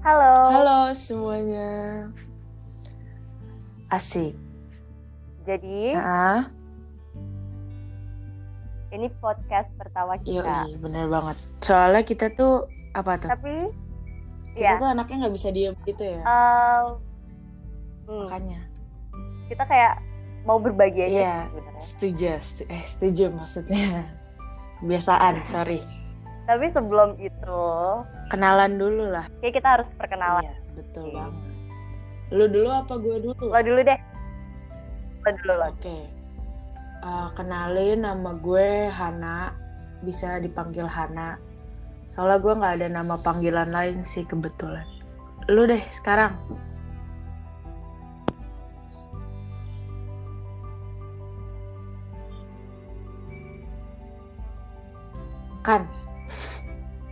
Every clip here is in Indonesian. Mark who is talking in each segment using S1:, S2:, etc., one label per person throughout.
S1: Halo.
S2: Halo semuanya. Asik.
S1: Jadi
S2: Ah,
S1: ini podcast pertama kita.
S2: yoi, bener banget. Soalnya kita tuh apa tuh?
S1: Tapi
S2: Kita
S1: ya,
S2: tuh anaknya nggak bisa diem gitu ya.
S1: hmm,
S2: Makanya.
S1: kita kayak mau berbagi aja
S2: Iya. Setuju, setu- eh setuju maksudnya. Kebiasaan, sorry.
S1: Tapi sebelum itu,
S2: Kenalan dulu lah.
S1: kayak kita harus perkenalan.
S2: Iya, betul banget. Lu dulu apa gue dulu?
S1: Lo dulu deh. Lo dulu lo.
S2: Oke. Eh, kenalin nama gue Hana. Bisa dipanggil Hana. Soalnya gue nggak ada nama panggilan lain sih kebetulan. Lu deh sekarang. Kan.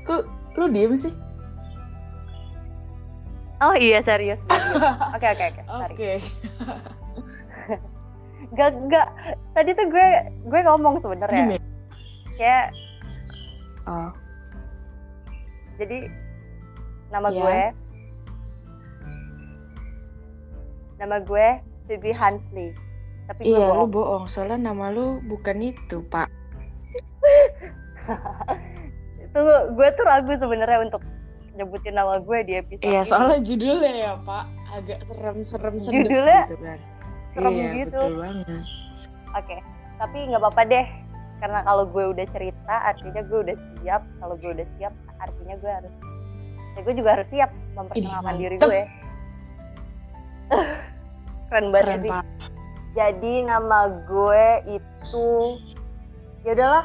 S2: Kok lu diem sih?
S1: Oh iya serius. Oke oke oke.
S2: Oke.
S1: Gak gak. Tadi tuh gue gue ngomong sebenarnya. Kayak
S2: Oh,
S1: jadi nama
S2: Iya.
S1: gue nama gue Phoebe Huntley. Tapi gue
S2: iya lu
S1: bohong.
S2: bohong. Soalnya nama lu bukan itu, Pak.
S1: Tunggu, gue tuh ragu sebenarnya untuk nyebutin nama gue di episode
S2: Iya,
S1: ini.
S2: soalnya judulnya ya, Pak, agak serem-serem
S1: Judulnya
S2: gitu kan.
S1: serem
S2: iya,
S1: gitu.
S2: betul banget.
S1: Oke, tapi nggak apa-apa deh. Karena kalau gue udah cerita, artinya gue udah siap. Kalau gue udah siap, artinya gue harus. Ya gue juga harus siap memperkenalkan
S2: Ih,
S1: diri gue. Keren banget
S2: Keren,
S1: sih.
S2: Pak.
S1: Jadi nama gue itu, ya udahlah.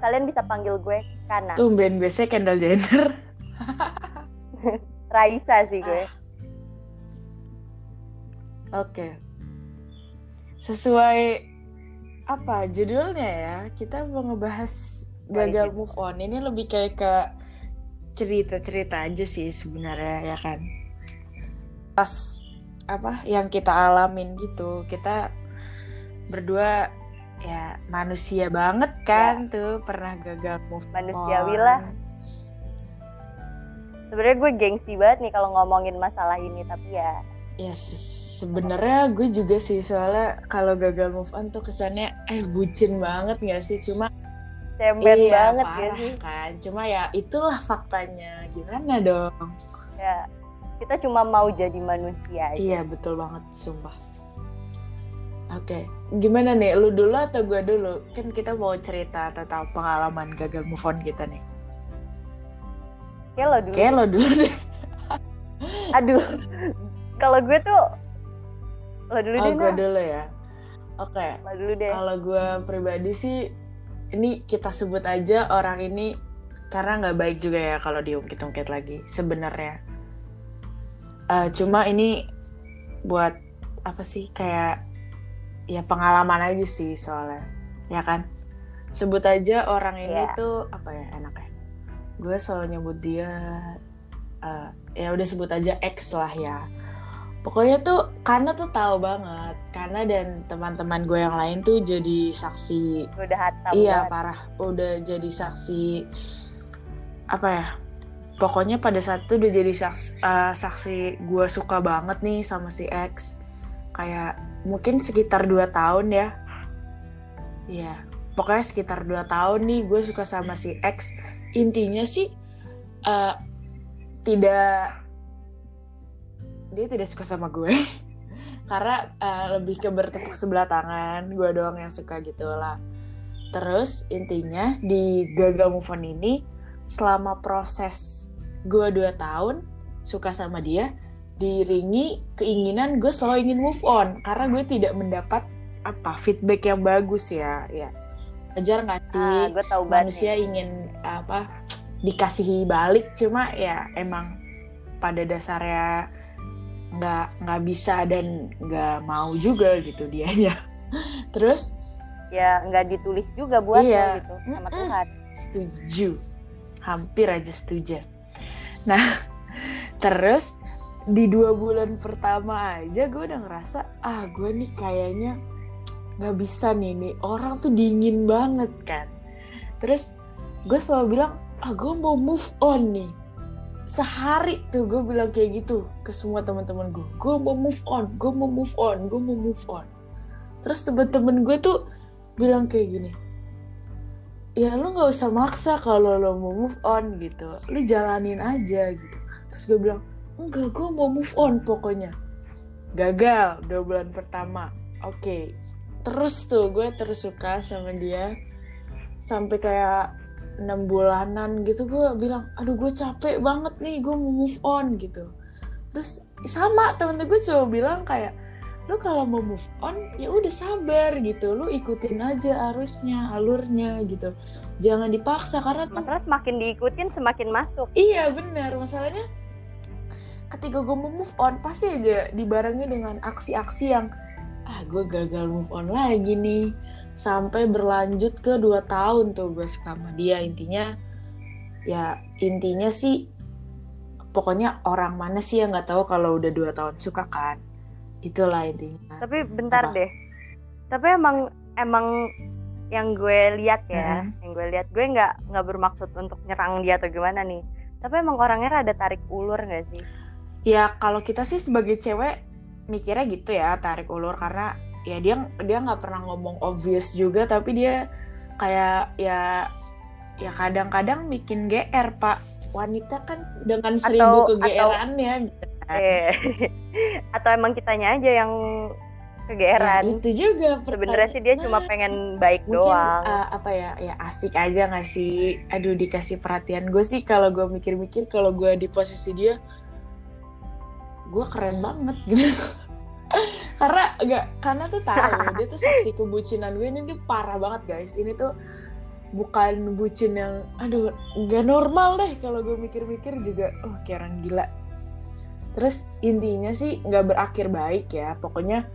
S1: Kalian bisa panggil gue Kana.
S2: Tumben biasanya Kendall Jenner.
S1: Raisa sih gue.
S2: Oke. Sesuai apa judulnya ya? Kita mau ngebahas gagal move on. Ini lebih kayak ke cerita-cerita aja sih sebenarnya ya kan. Pas apa yang kita alamin gitu. Kita berdua ya manusia banget kan tuh pernah gagal move
S1: Manusiawi lah. Sebenarnya gue gengsi banget nih kalau ngomongin masalah ini, tapi ya.
S2: Ya se- sebenarnya gue juga sih soalnya kalau gagal move on tuh kesannya eh bucin banget gak sih? Cuma
S1: cember
S2: iya,
S1: banget ya
S2: parah
S1: sih.
S2: kan? Cuma ya itulah faktanya. Gimana dong?
S1: Ya, kita cuma mau jadi manusia aja.
S2: iya betul banget sumpah oke gimana nih lu dulu atau gue dulu kan kita mau cerita tentang pengalaman gagal move on kita nih
S1: Kayak lo dulu.
S2: kayak lo dulu deh
S1: Aduh. kalau gue tuh lo dulu
S2: oh
S1: deh.
S2: gue
S1: Nah.
S2: dulu ya oke
S1: Lo dulu deh.
S2: Kalau gue pribadi sih, ini kita sebut aja orang ini karena nggak baik juga ya kalau diungkit-ungkit lagi sebenarnya. Eh, cuma ini buat apa sih kayak ya pengalaman aja sih soalnya, ya kan? Sebut aja orang ini
S1: Iya.
S2: tuh apa ya enaknya? Gue selalu nyebut dia, eh, ya udah sebut aja X lah ya. Pokoknya tuh karena tuh tahu banget, karena dan teman-teman gue yang lain tuh jadi saksi
S1: udah hatam
S2: iya
S1: banget.
S2: parah udah jadi saksi apa ya pokoknya pada saat itu udah jadi saksi, eh, saksi gue suka banget nih sama si X kayak mungkin sekitar 2 tahun ya. Iya pokoknya sekitar 2 tahun nih gue suka sama si X. Intinya sih eh, tidak dia tidak suka sama gue. Karena eh, lebih ke bertepuk sebelah tangan gue doang yang suka gitu lah. Terus intinya di gagal move on ini selama proses gue dua tahun suka sama dia diringi keinginan gue selalu ingin move on karena gue tidak mendapat apa feedback yang bagus ya ya wajar nggak sih
S1: Ah, gue tahu
S2: manusia
S1: nih.
S2: ingin apa dikasihi balik cuma ya emang pada dasarnya nggak nggak bisa dan nggak mau juga gitu dianya terus
S1: Ya nggak ditulis juga buat
S2: Iya.
S1: lo gitu sama. Tuhan.
S2: setuju hampir aja setuju nah terus di dua bulan pertama aja gue udah ngerasa ah gue nih kayaknya nggak bisa nih nih orang tuh dingin banget kan. Terus gue selalu bilang ah gue mau move on nih. Sehari tuh gue bilang kayak gitu ke semua teman-teman gue gue mau move on gue mau move on gue mau move on. Terus temen-temen gue tuh bilang kayak gini ya lu nggak usah maksa kalau lo mau move on gitu lu jalanin aja gitu. Terus gue bilang enggak gue mau move on pokoknya. Gagal dua bulan pertama. Oke. Terus tuh gue terus suka sama dia. Sampai kayak enam bulanan gitu gue bilang aduh gue capek banget nih gue mau move on gitu. Terus sama temen gue coba bilang kayak lu kalau mau move on ya udah sabar gitu. Lu ikutin aja arusnya alurnya gitu. Jangan dipaksa karena
S1: masalah semakin diikutin semakin masuk.
S2: Iya benar masalahnya ketika gue mau move on pasti aja dibarengi dengan aksi-aksi yang ah gue gagal move on lagi nih. Sampai berlanjut ke dua tahun tuh gue suka sama dia. Intinya ya intinya sih pokoknya orang mana sih yang nggak tahu kalau udah dua tahun suka kan? Itulah intinya.
S1: Tapi bentar
S2: Apa?
S1: deh. Tapi emang emang yang gue lihat ya
S2: Mhm.
S1: yang gue lihat gue nggak nggak bermaksud untuk nyerang dia atau gimana nih. Tapi emang orangnya ada tarik ulur nggak sih
S2: ya kalau kita sih sebagai cewek mikirnya gitu ya tarik ulur. Karena ya dia dia nggak pernah ngomong obvious juga tapi dia kayak ya ya kadang-kadang bikin GR pak. Wanita kan dengan seribu kegeerannya gitu kan.
S1: Eh, atau emang kitanya aja yang
S2: Ya,
S1: kegeeran.
S2: itu juga
S1: sebenarnya sih dia cuma pengen baik
S2: mungkin
S1: doang.
S2: uh, apa ya ya asik aja nggak sih? Aduh dikasih perhatian. Gue sih kalau gue mikir-mikir kalau gue di posisi dia gue keren banget gitu. Karena enggak karena tuh tahu dia tuh saksi kebucinan gue ini dia parah banget guys. Ini tuh bukan bucin yang aduh nggak normal deh kalau gue mikir-mikir juga. Oh kayak orang gila. Terus intinya sih nggak berakhir baik ya. Pokoknya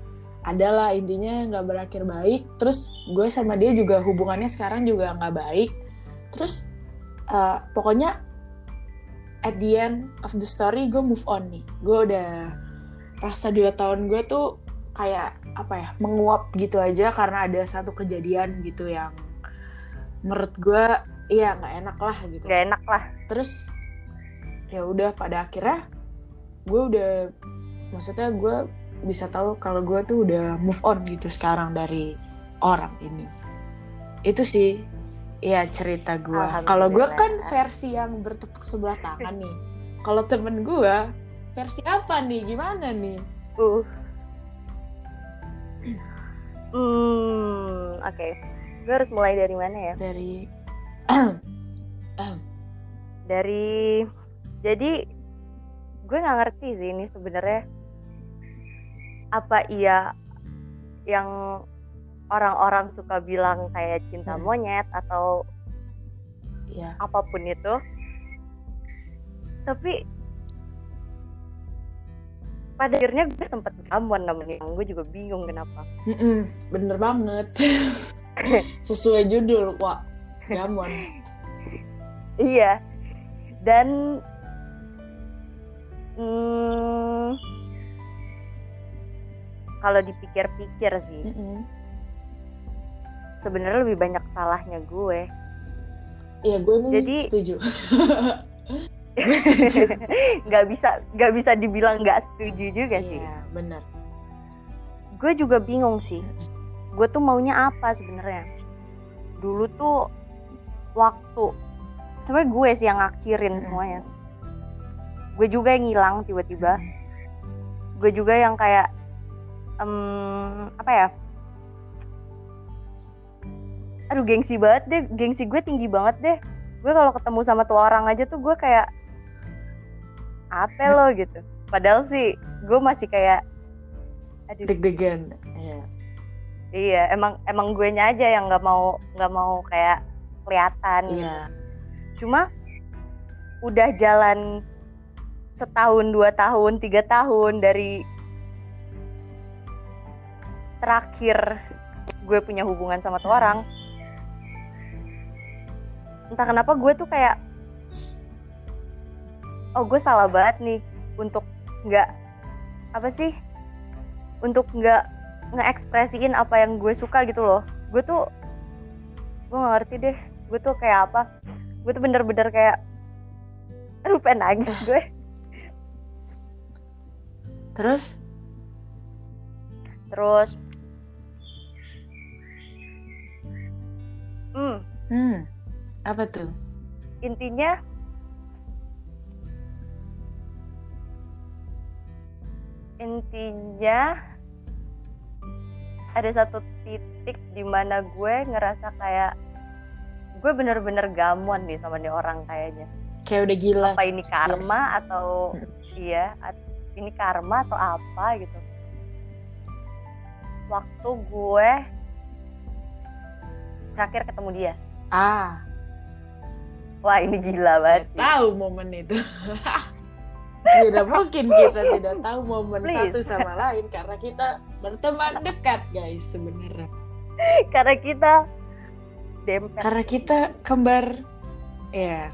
S2: adalah intinya nggak berakhir baik. Terus gue sama dia juga hubungannya sekarang juga nggak baik. Terus uh, pokoknya at the end of the story gue move on nih. Gue udah rasa dua tahun gue tuh kayak apa ya menguap gitu aja karena ada satu kejadian gitu yang menurut gue iya nggak enak lah gitu.
S1: Gak enak lah.
S2: Terus ya udah pada akhirnya gue udah maksudnya gue bisa tahu kalau gue tuh udah move on gitu sekarang dari orang ini. Itu sih ya cerita gue kalau gue kan versi yang bertepuk sebelah tangan nih. Kalau temen gue versi apa nih? Gimana nih?
S1: Uh. Hmm oke. Gue harus mulai dari mana ya?
S2: Dari
S1: dari jadi gue nggak ngerti sih ini sebenarnya apa iya yang orang-orang suka bilang kayak cinta
S2: Hmm.
S1: monyet atau
S2: ya
S1: apa pun itu. Tapi pada akhirnya gue sempet gamuan namanya. Gue juga bingung kenapa.
S2: Mm-mm, bener banget. Sesuai judul wah gamuan
S1: iya. Dan hmm, kalau dipikir-pikir sih
S2: Mm-mm.
S1: Sebenarnya lebih banyak salahnya gue
S2: Iya gue nih
S1: Jadi-
S2: setuju. gue setuju.
S1: nggak bisa nggak bisa dibilang nggak setuju juga sih
S2: Iya benar.
S1: gue juga bingung sih gue tuh maunya apa sebenarnya dulu tuh waktu sebenarnya gue sih yang ngakhirin
S2: Hmm.
S1: semuanya gue juga yang ngilang tiba-tiba gue juga yang kayak em, apa ya aduh gengsi banget deh gengsi gue tinggi banget deh gue kalau ketemu sama tuh orang aja tuh gue kayak apa lo gitu padahal sih gue masih kayak aduh
S2: Deg-degan. Iya.
S1: Iya, emang emang gue aja yang nggak mau nggak mau kayak kelihatan. gitu.
S2: Iya.
S1: Cuma udah jalan setahun, dua tahun, tiga tahun dari terakhir gue punya hubungan sama tuh orang. Entah kenapa gue tuh kayak, oh gue salah banget nih untuk nggak apa sih, untuk nggak ngeekspresiin apa yang gue suka gitu loh. Gue tuh gue gak ngerti deh gue tuh kayak apa. Gue tuh bener-bener kayak aduh pengen nangis gue.
S2: Terus?
S1: terus? Hmm.
S2: Hmm. Apa tuh?
S1: intinya intinya ada satu titik di mana gue ngerasa kayak gue bener-bener gamon nih sama nih orang kayaknya
S2: Kayak udah gila.
S1: apa ini
S2: Yes.
S1: karma atau iya at- ini karma atau apa gitu waktu gue terakhir ketemu dia
S2: Ah,
S1: wah ini gila banget sih.
S2: tahu momen itu. tidak mungkin kita tidak tahu momen
S1: Please.
S2: satu sama lain karena kita berteman dekat guys sebenarnya.
S1: karena kita dempet
S2: Karena kita kembar, ya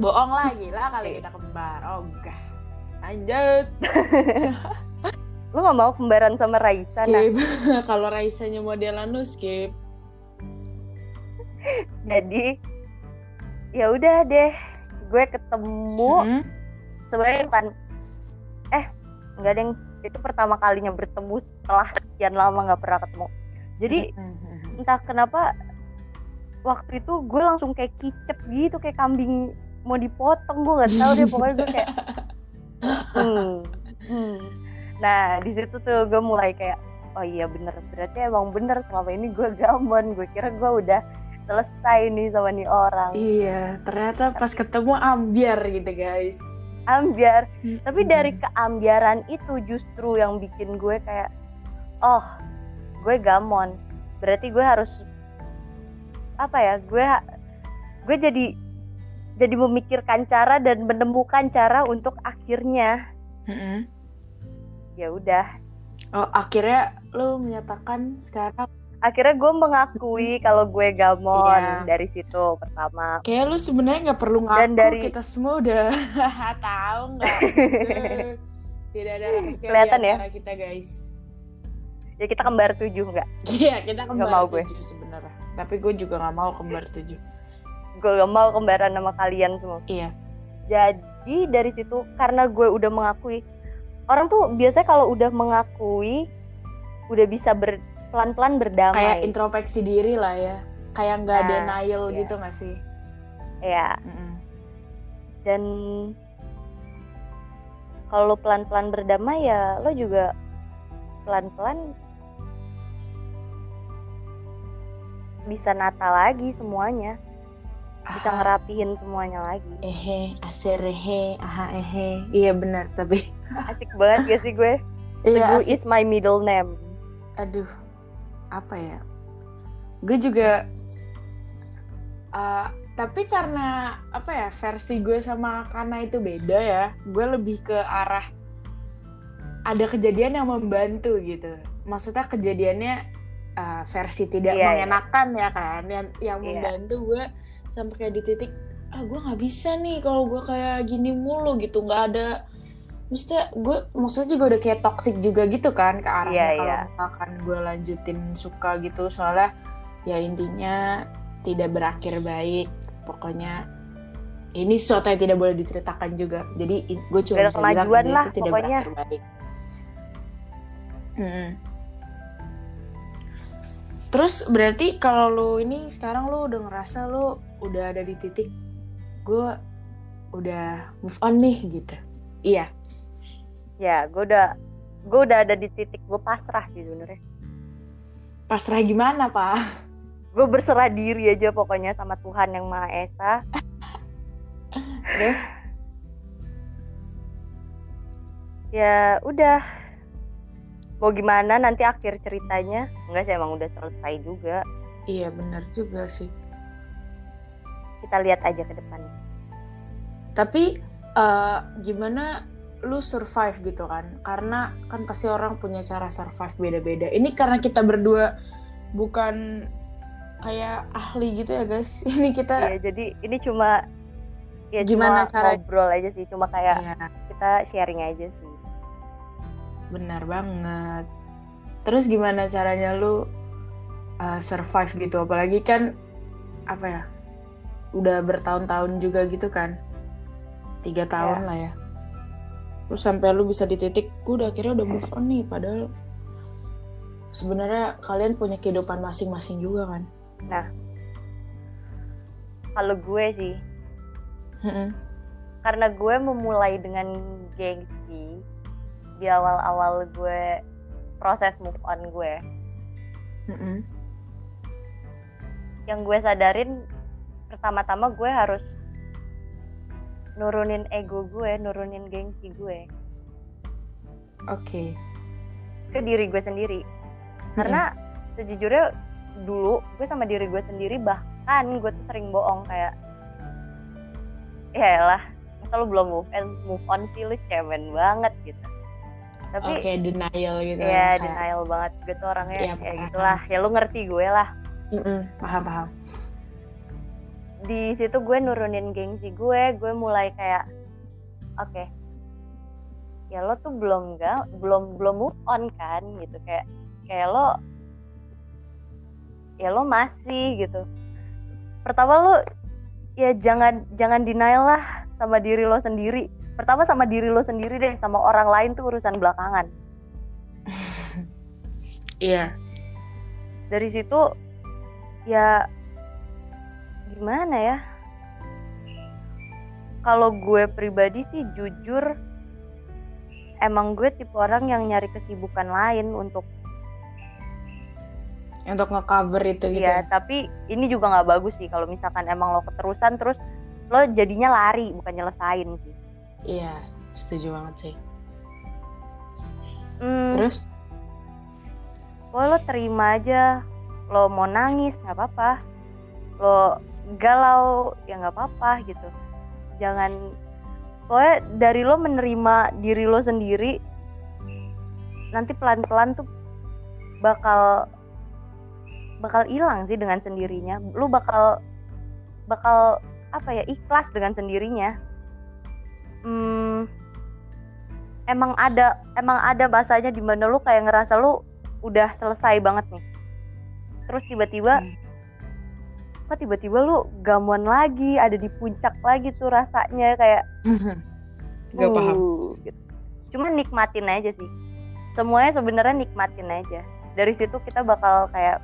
S2: bohong lagi lah kali kita kembar. Oh enggak. Lanjut.
S1: lu gak mau kembaran sama Raisa nah
S2: Skip. Kalau Raisanya modelan lu skip.
S1: jadi ya udah deh gue ketemu
S2: Hmm?
S1: sebenarnya kan eh nggak ada yang itu pertama kalinya bertemu setelah sekian lama nggak pernah ketemu jadi
S2: Hmm.
S1: entah kenapa waktu itu gue langsung kayak kicep gitu kayak kambing mau dipotong gue nggak tahu deh pokoknya gue kayak hmm, hmm. nah di situ tuh gue mulai kayak oh iya bener berarti emang bener selama ini gue gamon gue kira gue udah selesai nih sama nih orang
S2: Iya, ternyata pas ketemu ambiar gitu guys.
S1: ambiar tapi
S2: Hmm.
S1: dari keambiaran itu justru yang bikin gue kayak oh gue gamon berarti gue harus apa ya gue gue jadi jadi memikirkan cara dan menemukan cara untuk akhirnya
S2: Mm-mm.
S1: ya udah
S2: Oh, akhirnya lu menyatakan sekarang
S1: akhirnya gue mengakui kalau gue gamon
S2: Iya.
S1: dari situ pertama.
S2: Kayak lu sebenarnya nggak perlu ngaku
S1: Dan dari-
S2: kita semua udah tahu nggak tidak ada
S1: Kelihatan ya?
S2: kita guys.
S1: Ya kita kembar tujuh nggak?
S2: Iya kita kembar
S1: mau gue.
S2: tujuh sebenarnya. Tapi gue juga nggak mau kembar tujuh.
S1: Gue gak mau kembaran sama kalian semua.
S2: Iya.
S1: Jadi dari situ karena gue udah mengakui orang tuh biasanya kalau udah mengakui udah bisa ber, pelan-pelan
S2: kayak
S1: berdamai
S2: introspeksi diri lah ya. Kayak nggak
S1: Nah,
S2: denial
S1: iya.
S2: gitu nggak sih?
S1: Ya
S2: Mm-mm.
S1: dan kalau lo pelan-pelan berdamai ya lo juga pelan-pelan bisa nata lagi semuanya. Bisa
S2: Ah,
S1: ngerapihin semuanya lagi.
S2: Ehe aserehe aha ehe. Iya benar tapi
S1: asik banget gak sih gue?
S2: Iya
S1: Teguh is my middle name.
S2: Aduh apa ya gue juga uh, tapi karena apa ya versi gue sama Kana itu beda ya gue lebih ke arah ada kejadian yang membantu gitu maksudnya kejadiannya uh, versi tidak
S1: Iya, iya.
S2: mengenakan ya kan yang yang
S1: Iya.
S2: membantu gue sampai kayak di titik ah gue nggak bisa nih kalau gue kayak gini mulu gitu nggak ada maksudnya gue maksudnya juga udah kayak toxic juga gitu kan ke arahnya
S1: Iya,
S2: kalau
S1: iya.
S2: misalkan gue lanjutin suka gitu soalnya ya intinya tidak berakhir baik pokoknya ini sesuatu yang tidak boleh diceritakan juga jadi gue cuma bisa bilang
S1: lah,
S2: itu tidak
S1: pokoknya.
S2: berakhir baik Mm-mm. terus berarti kalau lu ini sekarang lu udah ngerasa lu udah ada di titik gue udah move on nih gitu iya
S1: ya gue udah gue udah ada di titik gue pasrah sih sebenarnya.
S2: Pasrah gimana pak?
S1: Gue berserah diri aja pokoknya sama Tuhan yang Maha Esa.
S2: Terus?
S1: Ya udah. Mau gimana nanti akhir ceritanya? Enggak sih emang udah selesai juga.
S2: Iya benar juga sih.
S1: Kita lihat aja ke depan.
S2: Tapi eh, gimana lu survive gitu kan. Karena kan pasti orang punya cara survive beda-beda. Ini karena kita berdua bukan kayak ahli gitu ya guys. Ini kita
S1: ya jadi ini cuma ya
S2: Gimana
S1: cuma
S2: cara-
S1: ngobrol aja sih. Cuma kayak
S2: ya
S1: kita sharing aja sih.
S2: Benar banget. Terus gimana caranya lu uh, survive gitu? Apalagi kan apa ya udah bertahun-tahun juga gitu kan? Tiga tahun
S1: Iya.
S2: lah ya terus sampai lu bisa di titik gue udah akhirnya udah move on nih padahal sebenarnya kalian punya kehidupan masing-masing juga kan
S1: kalau gue sih
S2: Mm-mm.
S1: karena gue memulai dengan gengsi di awal-awal gue proses move on gue
S2: Mm-mm.
S1: yang gue sadarin pertama-tama gue harus nurunin ego gue nurunin gengsi gue.
S2: Oke.
S1: Ke diri gue sendiri. Karena sejujurnya dulu gue sama diri gue sendiri bahkan gue tuh sering bohong kayak ya lah masa lu belum move on move on sih lu cemen banget gitu. Tapi
S2: oke denial gitu
S1: ya
S2: kayak-
S1: denial banget. Gue tuh orangnya
S2: Iya,
S1: ya
S2: paham.
S1: gitulah. Ya lu ngerti gue lah.
S2: Mm-mm. paham paham
S1: di situ gue nurunin gengsi gue gue mulai kayak oke ya lo tuh belum ga belum belum move on kan gitu. Kayak kayak lo ya lo masih gitu. Pertama lo ya jangan jangan denial lah sama diri lo sendiri. Pertama sama diri lo sendiri deh sama orang lain tuh urusan belakangan.
S2: Iya.
S1: Dari situ ya gimana ya? Kalau gue pribadi sih jujur emang gue tipe orang yang nyari kesibukan lain untuk
S2: untuk ngecover itu gitu
S1: ya? tapi ini juga nggak bagus sih kalau misalkan emang lo keterusan terus lo jadinya lari bukan nyelesain sih.
S2: Iya setuju banget sih.
S1: Hmm,
S2: terus?
S1: Pokoknya lo terima aja lo mau nangis nggak apa-apa. Lo galau ya nggak apa-apa gitu. Jangan pokoknya dari lo menerima diri lo sendiri nanti pelan-pelan tuh bakal bakal hilang sih dengan sendirinya. Lo bakal bakal apa ya ikhlas dengan sendirinya. Hmm, emang ada emang ada bahasanya di mana lu kayak ngerasa lu udah selesai banget nih. Terus tiba-tiba
S2: Hmm.
S1: Kok tiba-tiba lu gamuan lagi ada di puncak lagi tuh rasanya kayak
S2: Gak paham.
S1: uh, gitu. cuman nikmatin aja sih. Semuanya sebenarnya nikmatin aja. Dari situ kita bakal kayak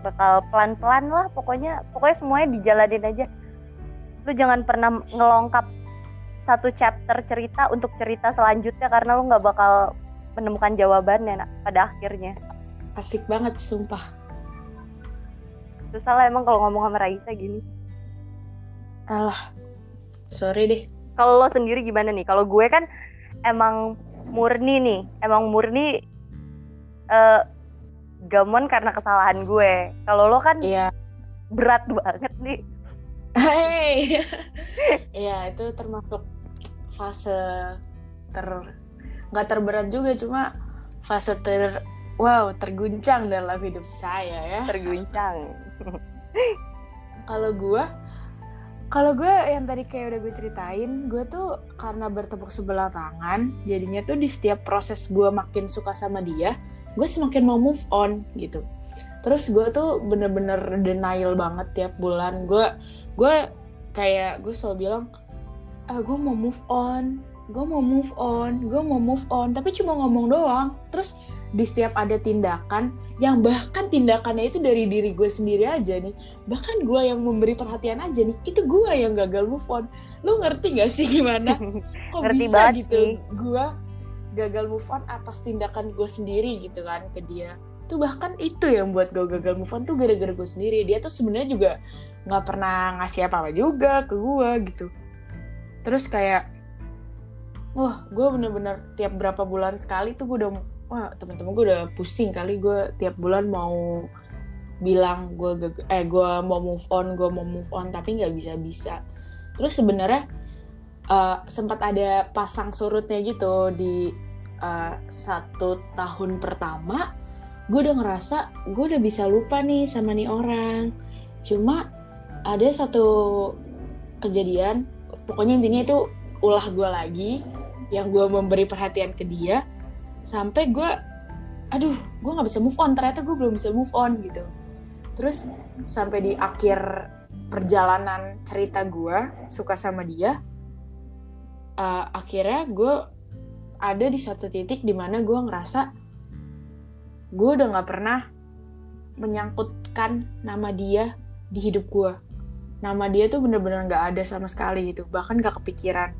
S1: bakal pelan-pelan lah pokoknya. Pokoknya semuanya dijalanin aja. Lu jangan pernah ngelongkap satu chapter cerita untuk cerita selanjutnya karena lu nggak bakal menemukan jawabannya nak, pada akhirnya.
S2: Asik banget sumpah
S1: susah lah emang kalau ngomong sama Raisa gini.
S2: Alah. Sorry deh.
S1: Kalau lo sendiri gimana nih? Kalau gue kan emang murni nih. Emang murni eh gamon karena kesalahan gue. Kalau lo kan
S2: iya.
S1: berat banget nih.
S2: Hey. Iya, itu termasuk fase ter nggak terberat juga cuma fase ter wow terguncang dalam hidup saya ya.
S1: terguncang
S2: Kalau gue kalau gue yang tadi kayak udah gue ceritain, gue tuh karena bertepuk sebelah tangan, jadinya tuh di setiap proses gue makin suka sama dia, gue semakin mau move on gitu. Terus gue tuh bener-bener denial banget tiap bulan. Gue gue kayak gue selalu bilang, ah gue mau move on, gue mau move on, gue mau move on, tapi cuma ngomong doang. Terus di setiap ada tindakan yang bahkan tindakannya itu dari diri gue sendiri aja nih. Bahkan gue yang memberi perhatian aja nih itu gue yang gagal move on. Lu ngerti gak sih gimana? Kok
S1: Ngerti
S2: bisa
S1: banget
S2: gitu
S1: sih.
S2: gue gagal move on atas tindakan gue sendiri gitu kan ke dia. Tuh bahkan itu yang buat gue gagal move on tuh gara-gara gue sendiri. Dia tuh sebenarnya juga nggak pernah ngasih apa-apa juga ke gue gitu. Terus kayak wah gue bener-bener tiap berapa bulan sekali tuh gue udah wah teman-teman gue udah pusing kali gue tiap bulan mau bilang gue eh gue mau move on gue mau move on tapi nggak bisa bisa terus sebenarnya eh, sempat ada pasang surutnya gitu di eh, satu tahun pertama gue udah ngerasa gue udah bisa lupa nih sama nih orang. Cuma ada satu kejadian pokoknya intinya itu ulah gue lagi yang gue memberi perhatian ke dia sampai gue aduh gue nggak bisa move on. Ternyata gue belum bisa move on gitu. Terus sampai di akhir perjalanan cerita gue suka sama dia uh, akhirnya gue ada di satu titik di mana gue ngerasa gue udah nggak pernah menyangkutkan nama dia di hidup gue nama dia tuh bener-bener nggak -bener ada sama sekali gitu. Bahkan gak kepikiran.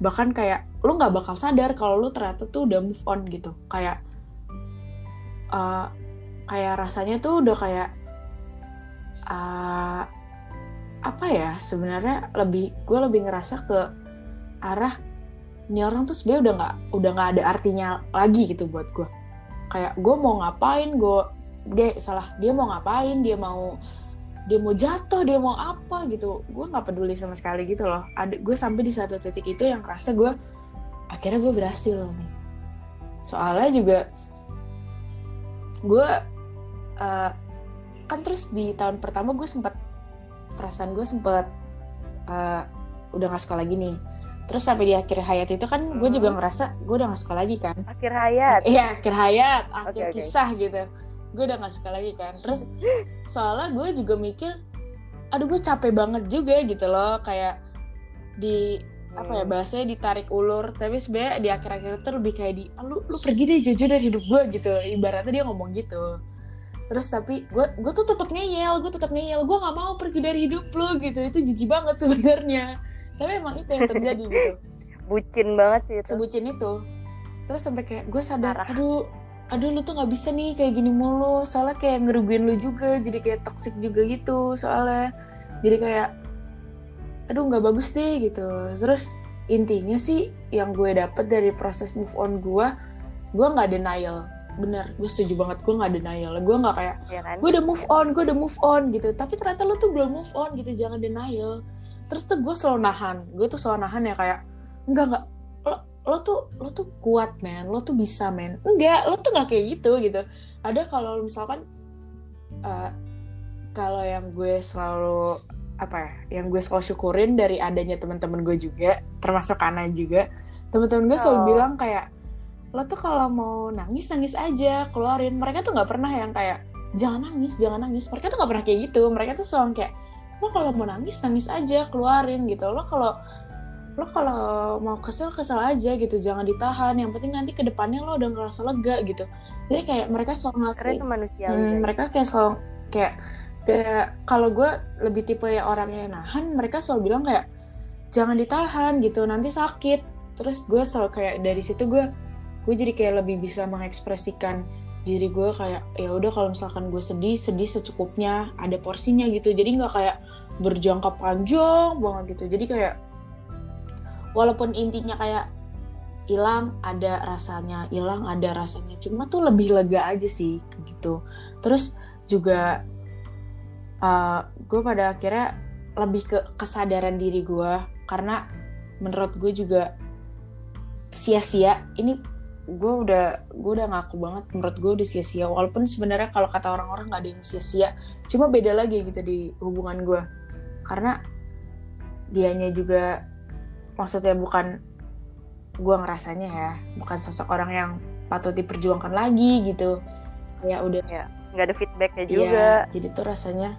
S2: Bahkan kayak lu nggak bakal sadar kalau lu ternyata tuh udah move on gitu. Kayak uh, kayak rasanya tuh udah kayak uh, apa ya sebenarnya lebih gue lebih ngerasa ke arah ini orang tuh sebenarnya udah nggak udah nggak ada artinya lagi gitu buat gue kayak gue mau ngapain gue dia salah dia mau ngapain dia mau dia mau jatuh dia mau apa gitu. Gue nggak peduli sama sekali gitu loh. Ada gue sampai di satu titik itu yang rasa gue akhirnya gue berhasil nih. Soalnya juga gue uh, kan terus di tahun pertama gue sempat perasaan gue sempat uh, udah gak sekolah lagi nih. Terus sampai di akhir hayat itu kan gue juga hmm. ngerasa gue udah gak suka lagi kan.
S1: Akhir hayat.
S2: Iya akhir hayat akhir okay, kisah okay. gitu. Gue udah gak suka lagi kan. Terus soalnya gue juga mikir aduh gue capek banget juga gitu loh. Kayak di apa ya hmm. bahasanya ditarik ulur tapi sebenarnya di akhir-akhir itu lebih kayak di ah, lu lu pergi deh jujur dari hidup gue gitu. Ibaratnya dia ngomong gitu. Terus tapi gue gue tuh tetap ngeyel gue tetap ngeyel. Gue nggak mau pergi dari hidup lu gitu. Itu jijik banget sebenarnya. Tapi emang itu yang terjadi gitu.
S1: Bucin banget sih itu.
S2: Sebucin itu. Terus sampai kayak gue sadar aduh aduh lu tuh nggak bisa nih kayak gini mulu. Soalnya kayak ngerugiin lu juga jadi kayak toxic juga gitu soalnya. Jadi kayak aduh nggak bagus deh gitu. Terus intinya sih yang gue dapet dari proses move on gue gue nggak denial. Bener gue setuju banget gue nggak denial. Gue nggak kayak ya kan? gue udah move on gue udah move on gitu. Tapi ternyata lu tuh belum move on gitu jangan denial. Terus tuh gue selalu nahan gue tuh selalu nahan ya kayak enggak enggak lo tuh lo tuh kuat men. Lo tuh bisa men. Enggak lo tuh nggak kayak gitu gitu. Ada kalau misalkan uh, kalau yang gue selalu apa ya yang gue selalu syukurin dari adanya teman-teman gue juga termasuk Ana juga. Teman-teman gue selalu oh. bilang kayak lo tuh kalau mau nangis nangis aja keluarin. Mereka tuh nggak pernah yang kayak jangan nangis jangan nangis. Mereka tuh nggak pernah kayak gitu. Mereka tuh selalu kayak lo kalau mau nangis nangis aja keluarin gitu. Lo kalau lo kalau mau kesel kesel aja gitu. Jangan ditahan yang penting nanti ke depannya lo udah ngerasa lega gitu. Jadi kayak mereka selalu ngasih
S1: manusia
S2: hmm, mereka kayak selalu kayak kayak kalau gue lebih tipe ya orang yang nahan mereka selalu bilang kayak jangan ditahan gitu. Nanti sakit. Terus gue selalu kayak dari situ gue gue jadi kayak lebih bisa mengekspresikan diri gue kayak ya udah kalau misalkan gue sedih sedih secukupnya ada porsinya gitu. Jadi nggak kayak berjangka panjang banget gitu. Jadi kayak walaupun intinya kayak hilang ada rasanya hilang ada rasanya. Cuma tuh lebih lega aja sih gitu. Terus juga uh, eh, gue pada akhirnya lebih ke kesadaran diri gue karena menurut gue juga sia-sia. Ini gue udah gue udah ngaku banget menurut gue udah sia-sia. Walaupun sebenarnya kalau kata orang-orang nggak ada yang sia-sia cuma beda lagi gitu di hubungan gue karena dianya juga maksudnya bukan gue ngerasanya ya bukan sosok orang yang patut diperjuangkan lagi gitu. Ya udah.
S1: Ya, nggak ada feedbacknya iya, juga.
S2: ya, jadi tuh rasanya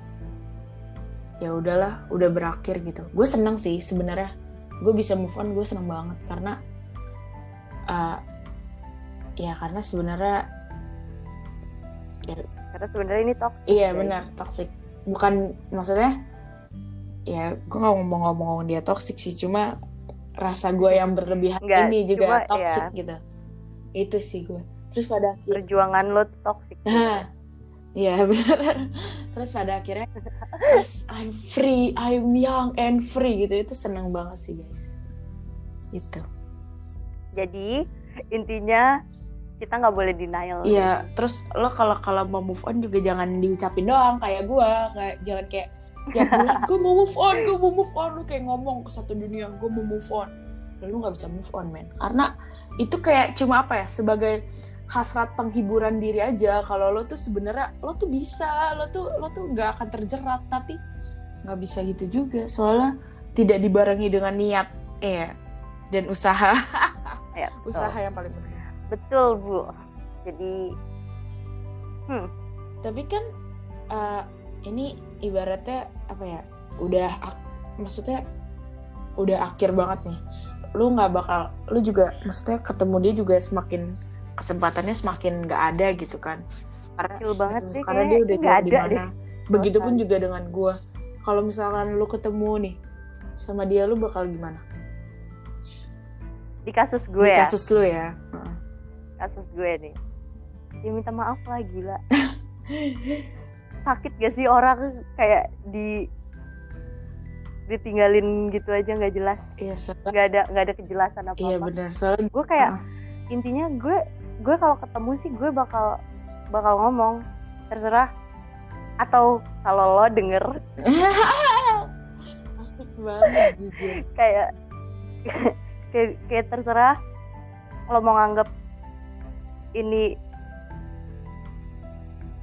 S2: ya udahlah udah berakhir gitu. Gue seneng sih sebenarnya. Gue bisa move on gue seneng banget karena uh, ya karena sebenarnya
S1: ya, karena sebenarnya ini toxic
S2: iya benar toxic. Bukan maksudnya ya gue nggak ngomong-ngomong dia toxic sih cuma rasa gue yang berlebihan Nggak, ini juga cuma, toxic ya. gitu. Itu sih gue. Terus pada
S1: perjuangan lo toxic.
S2: Nah Iya benar. Terus pada akhirnya, yes, I'm free, I'm young and free gitu. Itu seneng banget sih guys. Itu.
S1: Jadi intinya kita nggak boleh denial.
S2: Iya. Terus lo kalau kalau mau move on juga jangan diucapin doang kayak gue. Kayak jangan kayak ya gue mau move on gue mau move on lu kayak ngomong ke satu dunia gue mau move on lu nggak bisa move on men karena itu kayak cuma apa ya sebagai hasrat penghiburan diri aja. Kalau lo tuh sebenarnya lo tuh bisa lo tuh lo tuh nggak akan terjerat tapi nggak bisa gitu juga. Soalnya tidak dibarengi dengan niat. Eh dan usaha. Ya, usaha yang paling penting.
S1: Betul bu. Jadi
S2: hmm. Tapi kan uh, ini ibaratnya apa ya? Udah ak- maksudnya udah akhir banget nih. Lu nggak bakal lu juga maksudnya ketemu dia juga semakin kesempatannya semakin nggak ada gitu kan. Karena
S1: Kecil banget sih,
S2: karena dia udah
S1: nggak
S2: di
S1: ada
S2: mana. begitupun juga dengan gua. Kalau misalkan lu ketemu nih sama dia lu bakal gimana?
S1: Di kasus gue
S2: di
S1: ya?
S2: kasus lu ya. Heeh.
S1: kasus gue nih. Ya minta maaf lah gila. Sakit gak sih orang kayak di ditinggalin gitu aja nggak jelas?
S2: Iya soalnya
S1: nggak ada nggak ada kejelasan apa
S2: iya
S1: apa
S2: benar. Soalnya
S1: gue kayak
S2: Ah.
S1: intinya gue gue kalau ketemu sih gue bakal bakal ngomong terserah. Atau kalau lo denger.
S2: Asik banget jujur.
S1: Kayak kayak, kayak terserah lo mau nganggep ini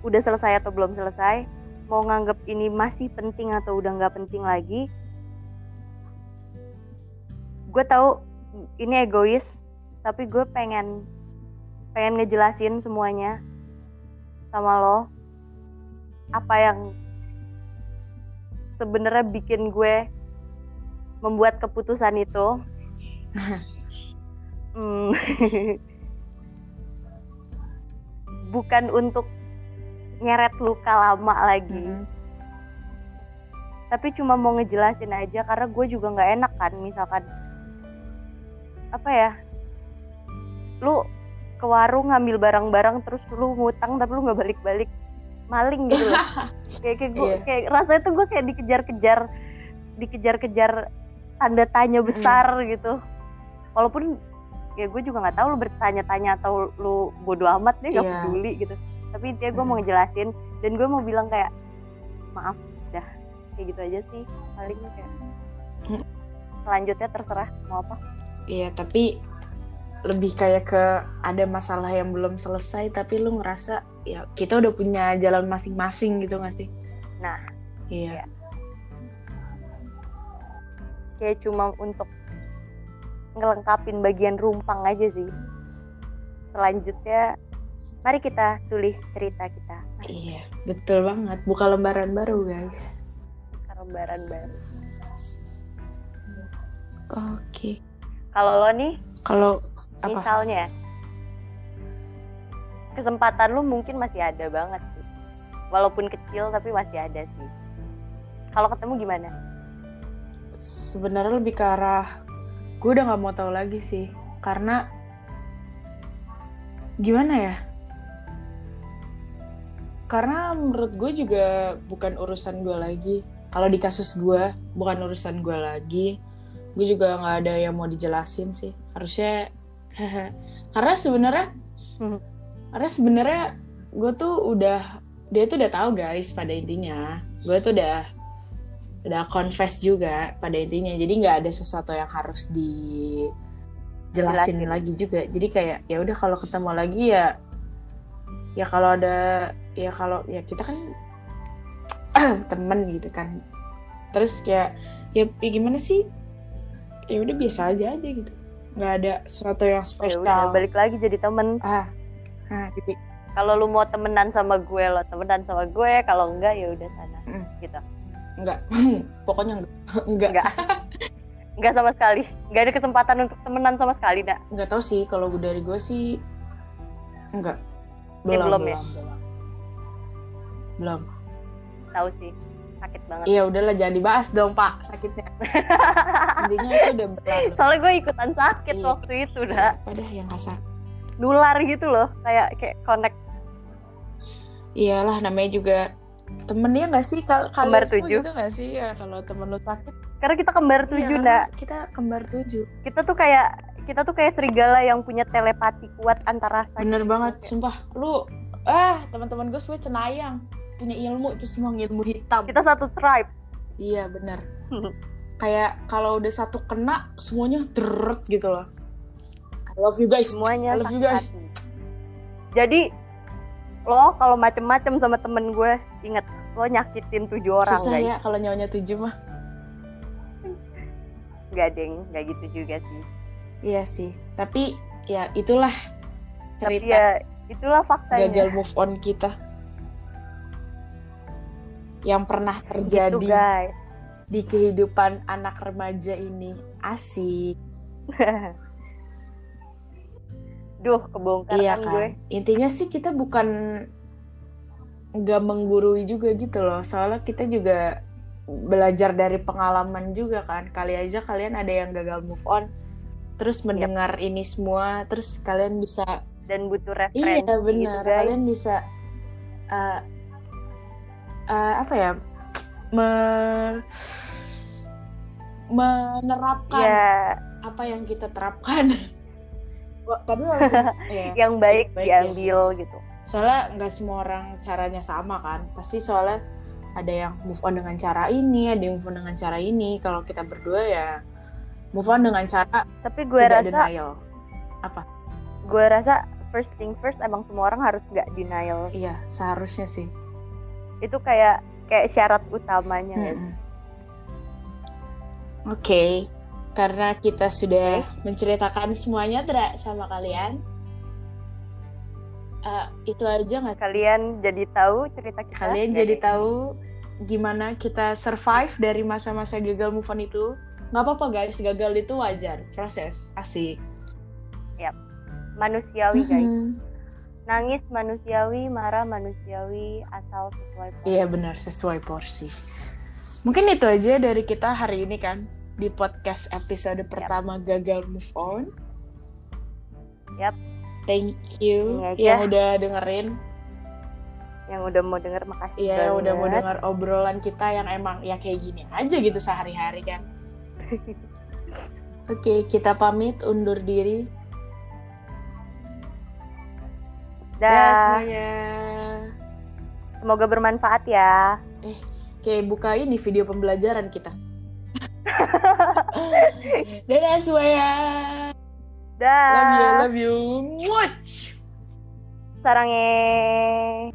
S1: udah selesai atau belum selesai mau nganggep ini masih penting atau udah nggak penting lagi gue tahu ini egois tapi gue pengen pengen ngejelasin semuanya sama lo apa yang sebenarnya bikin gue membuat keputusan itu Hmm. bukan untuk nyeret luka lama lagi
S2: Mm-mm.
S1: tapi cuma mau ngejelasin aja karena gue juga nggak enak kan misalkan apa ya lu ke warung ngambil barang-barang terus lu ngutang tapi lu nggak balik-balik maling gitu loh kayak kayak gue
S2: Iya.
S1: kayak rasanya tuh gue kayak dikejar-kejar dikejar-kejar tanda tanya besar gitu walaupun ya gue juga nggak tahu lu bertanya-tanya atau lu bodoh amat deh gak
S2: Iya.
S1: peduli gitu tapi intinya gue mau
S2: Mm.
S1: ngejelasin dan gue mau bilang kayak maaf dah kayak gitu aja sih paling kayak
S2: Mm.
S1: selanjutnya terserah mau apa
S2: Iya, tapi lebih kayak ke ada masalah yang belum selesai tapi lu ngerasa ya kita udah punya jalan masing-masing gitu gak sih?
S1: Nah,
S2: iya.
S1: kayak cuma untuk ngelengkapin bagian rumpang aja sih selanjutnya mari kita tulis cerita kita
S2: Iya, betul banget. Buka lembaran baru, guys.
S1: lembaran baru
S2: Oke.
S1: kalau lo nih
S2: Kalau apa?
S1: misalnya kesempatan lu mungkin masih ada banget sih walaupun kecil tapi masih ada sih kalau ketemu gimana
S2: Sebenarnya lebih ke arah gue udah nggak mau tahu lagi sih, karena gimana ya? Karena menurut gue juga bukan urusan gue lagi. Kalau di kasus gue bukan urusan gue lagi. Gue juga nggak ada yang mau dijelasin sih. Harusnya karena sebenarnya
S1: Hmm.
S2: karena sebenarnya gue tuh udah dia tuh udah tahu guys pada intinya. Gue tuh udah udah confess juga pada intinya. Jadi nggak ada sesuatu yang harus dijelasin
S1: Jelasin.
S2: lagi juga. Jadi kayak ya udah kalau ketemu lagi ya ya kalau ada ya kalau ya kita kan temen gitu kan terus kayak ya, ya gimana sih ya udah biasa aja aja gitu nggak ada sesuatu yang
S1: ya
S2: spesial.
S1: udah balik lagi jadi temen.
S2: Ah ah gitu
S1: kalau lu mau temenan sama gue lo temenan sama gue. Kalau enggak ya udah sana
S2: Mm.
S1: gitu.
S2: Enggak. Pokoknya enggak. Enggak.
S1: Enggak. Enggak sama sekali. Enggak ada kesempatan untuk temenan sama sekali nak
S2: nggak tahu sih kalau dari gue sih enggak.
S1: Eh, belum ya?
S2: belum. Belum.
S1: Tahu sih sakit banget.
S2: Iya udahlah jangan dibahas dong pak. Sakitnya. Intinya itu udah berlalu.
S1: Soalnya gue ikutan sakit
S2: Iya.
S1: waktu itu dah
S2: pada yang kasar
S1: nular gitu loh kayak kayak connect.
S2: Iyalah namanya juga temennya nggak sih? Kal
S1: Kembar tujuh.
S2: gitu nggak sih? Ya kalau temen lu sakit.
S1: Karena kita kembar
S2: Iya,
S1: tujuh nak
S2: kita kembar tujuh.
S1: Kita tuh kayak kita tuh kayak serigala yang punya telepati kuat antara rasa
S2: bener
S1: gitu.
S2: banget sumpah. Lu ah teman-teman gue semua cenayang punya ilmu itu semua ilmu hitam.
S1: Kita satu tribe.
S2: Iya bener kayak kalau udah satu kena semuanya deret gitu loh. I love you guys.
S1: Semuanya
S2: I love you guys.
S1: hati. jadi lo kalau macem-macem sama temen gue inget lo nyakitin tujuh orang
S2: susah
S1: guys.
S2: ya kalau nyawanya tujuh mah.
S1: Gak deng. Gak gitu juga sih.
S2: Iya sih. Tapi ya itulah
S1: tapi
S2: cerita.
S1: ya itulah faktanya.
S2: gagal move on kita yang pernah
S1: gitu
S2: terjadi
S1: guys.
S2: di kehidupan anak remaja ini. Asik.
S1: Duh kebongkar
S2: iya
S1: kan
S2: kan?
S1: gue.
S2: Intinya sih kita bukan nggak menggurui juga gitu loh. Soalnya kita juga belajar dari pengalaman juga kan. Kali aja kalian ada yang gagal move on terus mendengar ini semua terus kalian bisa
S1: dan butuh referensi
S2: iya
S1: gitu
S2: benar.
S1: guys.
S2: Kalian bisa uh, uh, apa ya me- menerapkan
S1: ya
S2: apa yang kita terapkan. Tapi walaupun ya,
S1: yang baik,
S2: baik ya.
S1: diambil gitu.
S2: Soalnya nggak semua orang caranya sama kan. Pasti soalnya ada yang move on dengan cara ini ada yang move on dengan cara ini. Kalau kita berdua ya move on dengan cara
S1: tapi gue
S2: tidak
S1: rasa
S2: denial. Apa?
S1: gue rasa first thing first emang semua orang harus nggak denial.
S2: Iya seharusnya sih
S1: itu kayak kayak syarat utamanya ya.
S2: Mm-mm. Oke, karena kita sudah menceritakan semuanya Dra, sama kalian. Eh, itu aja nggak?
S1: kalian jadi tahu cerita kita
S2: Kalian jadi tahu gimana kita survive dari masa-masa gagal move on itu. Nggak apa-apa guys, gagal itu wajar, proses, asik.
S1: manusiawi guys. Nangis manusiawi marah manusiawi asal sesuai porsi.
S2: Iya benar, sesuai porsi. Mungkin itu aja dari kita hari ini kan di podcast episode pertama gagal move on.
S1: Yap.
S2: Thank you yang udah dengerin.
S1: yang udah mau denger makasih
S2: Iya, yang udah mau dengar obrolan kita yang emang ya kayak gini aja gitu sehari-hari kan. Oke, kita pamit undur diri.
S1: Dah
S2: Ya semuanya.
S1: semoga bermanfaat ya
S2: Kayak buka ini video pembelajaran kita. Dadah semuanya.
S1: dah
S2: Love you, love you. Much.
S1: sarangnya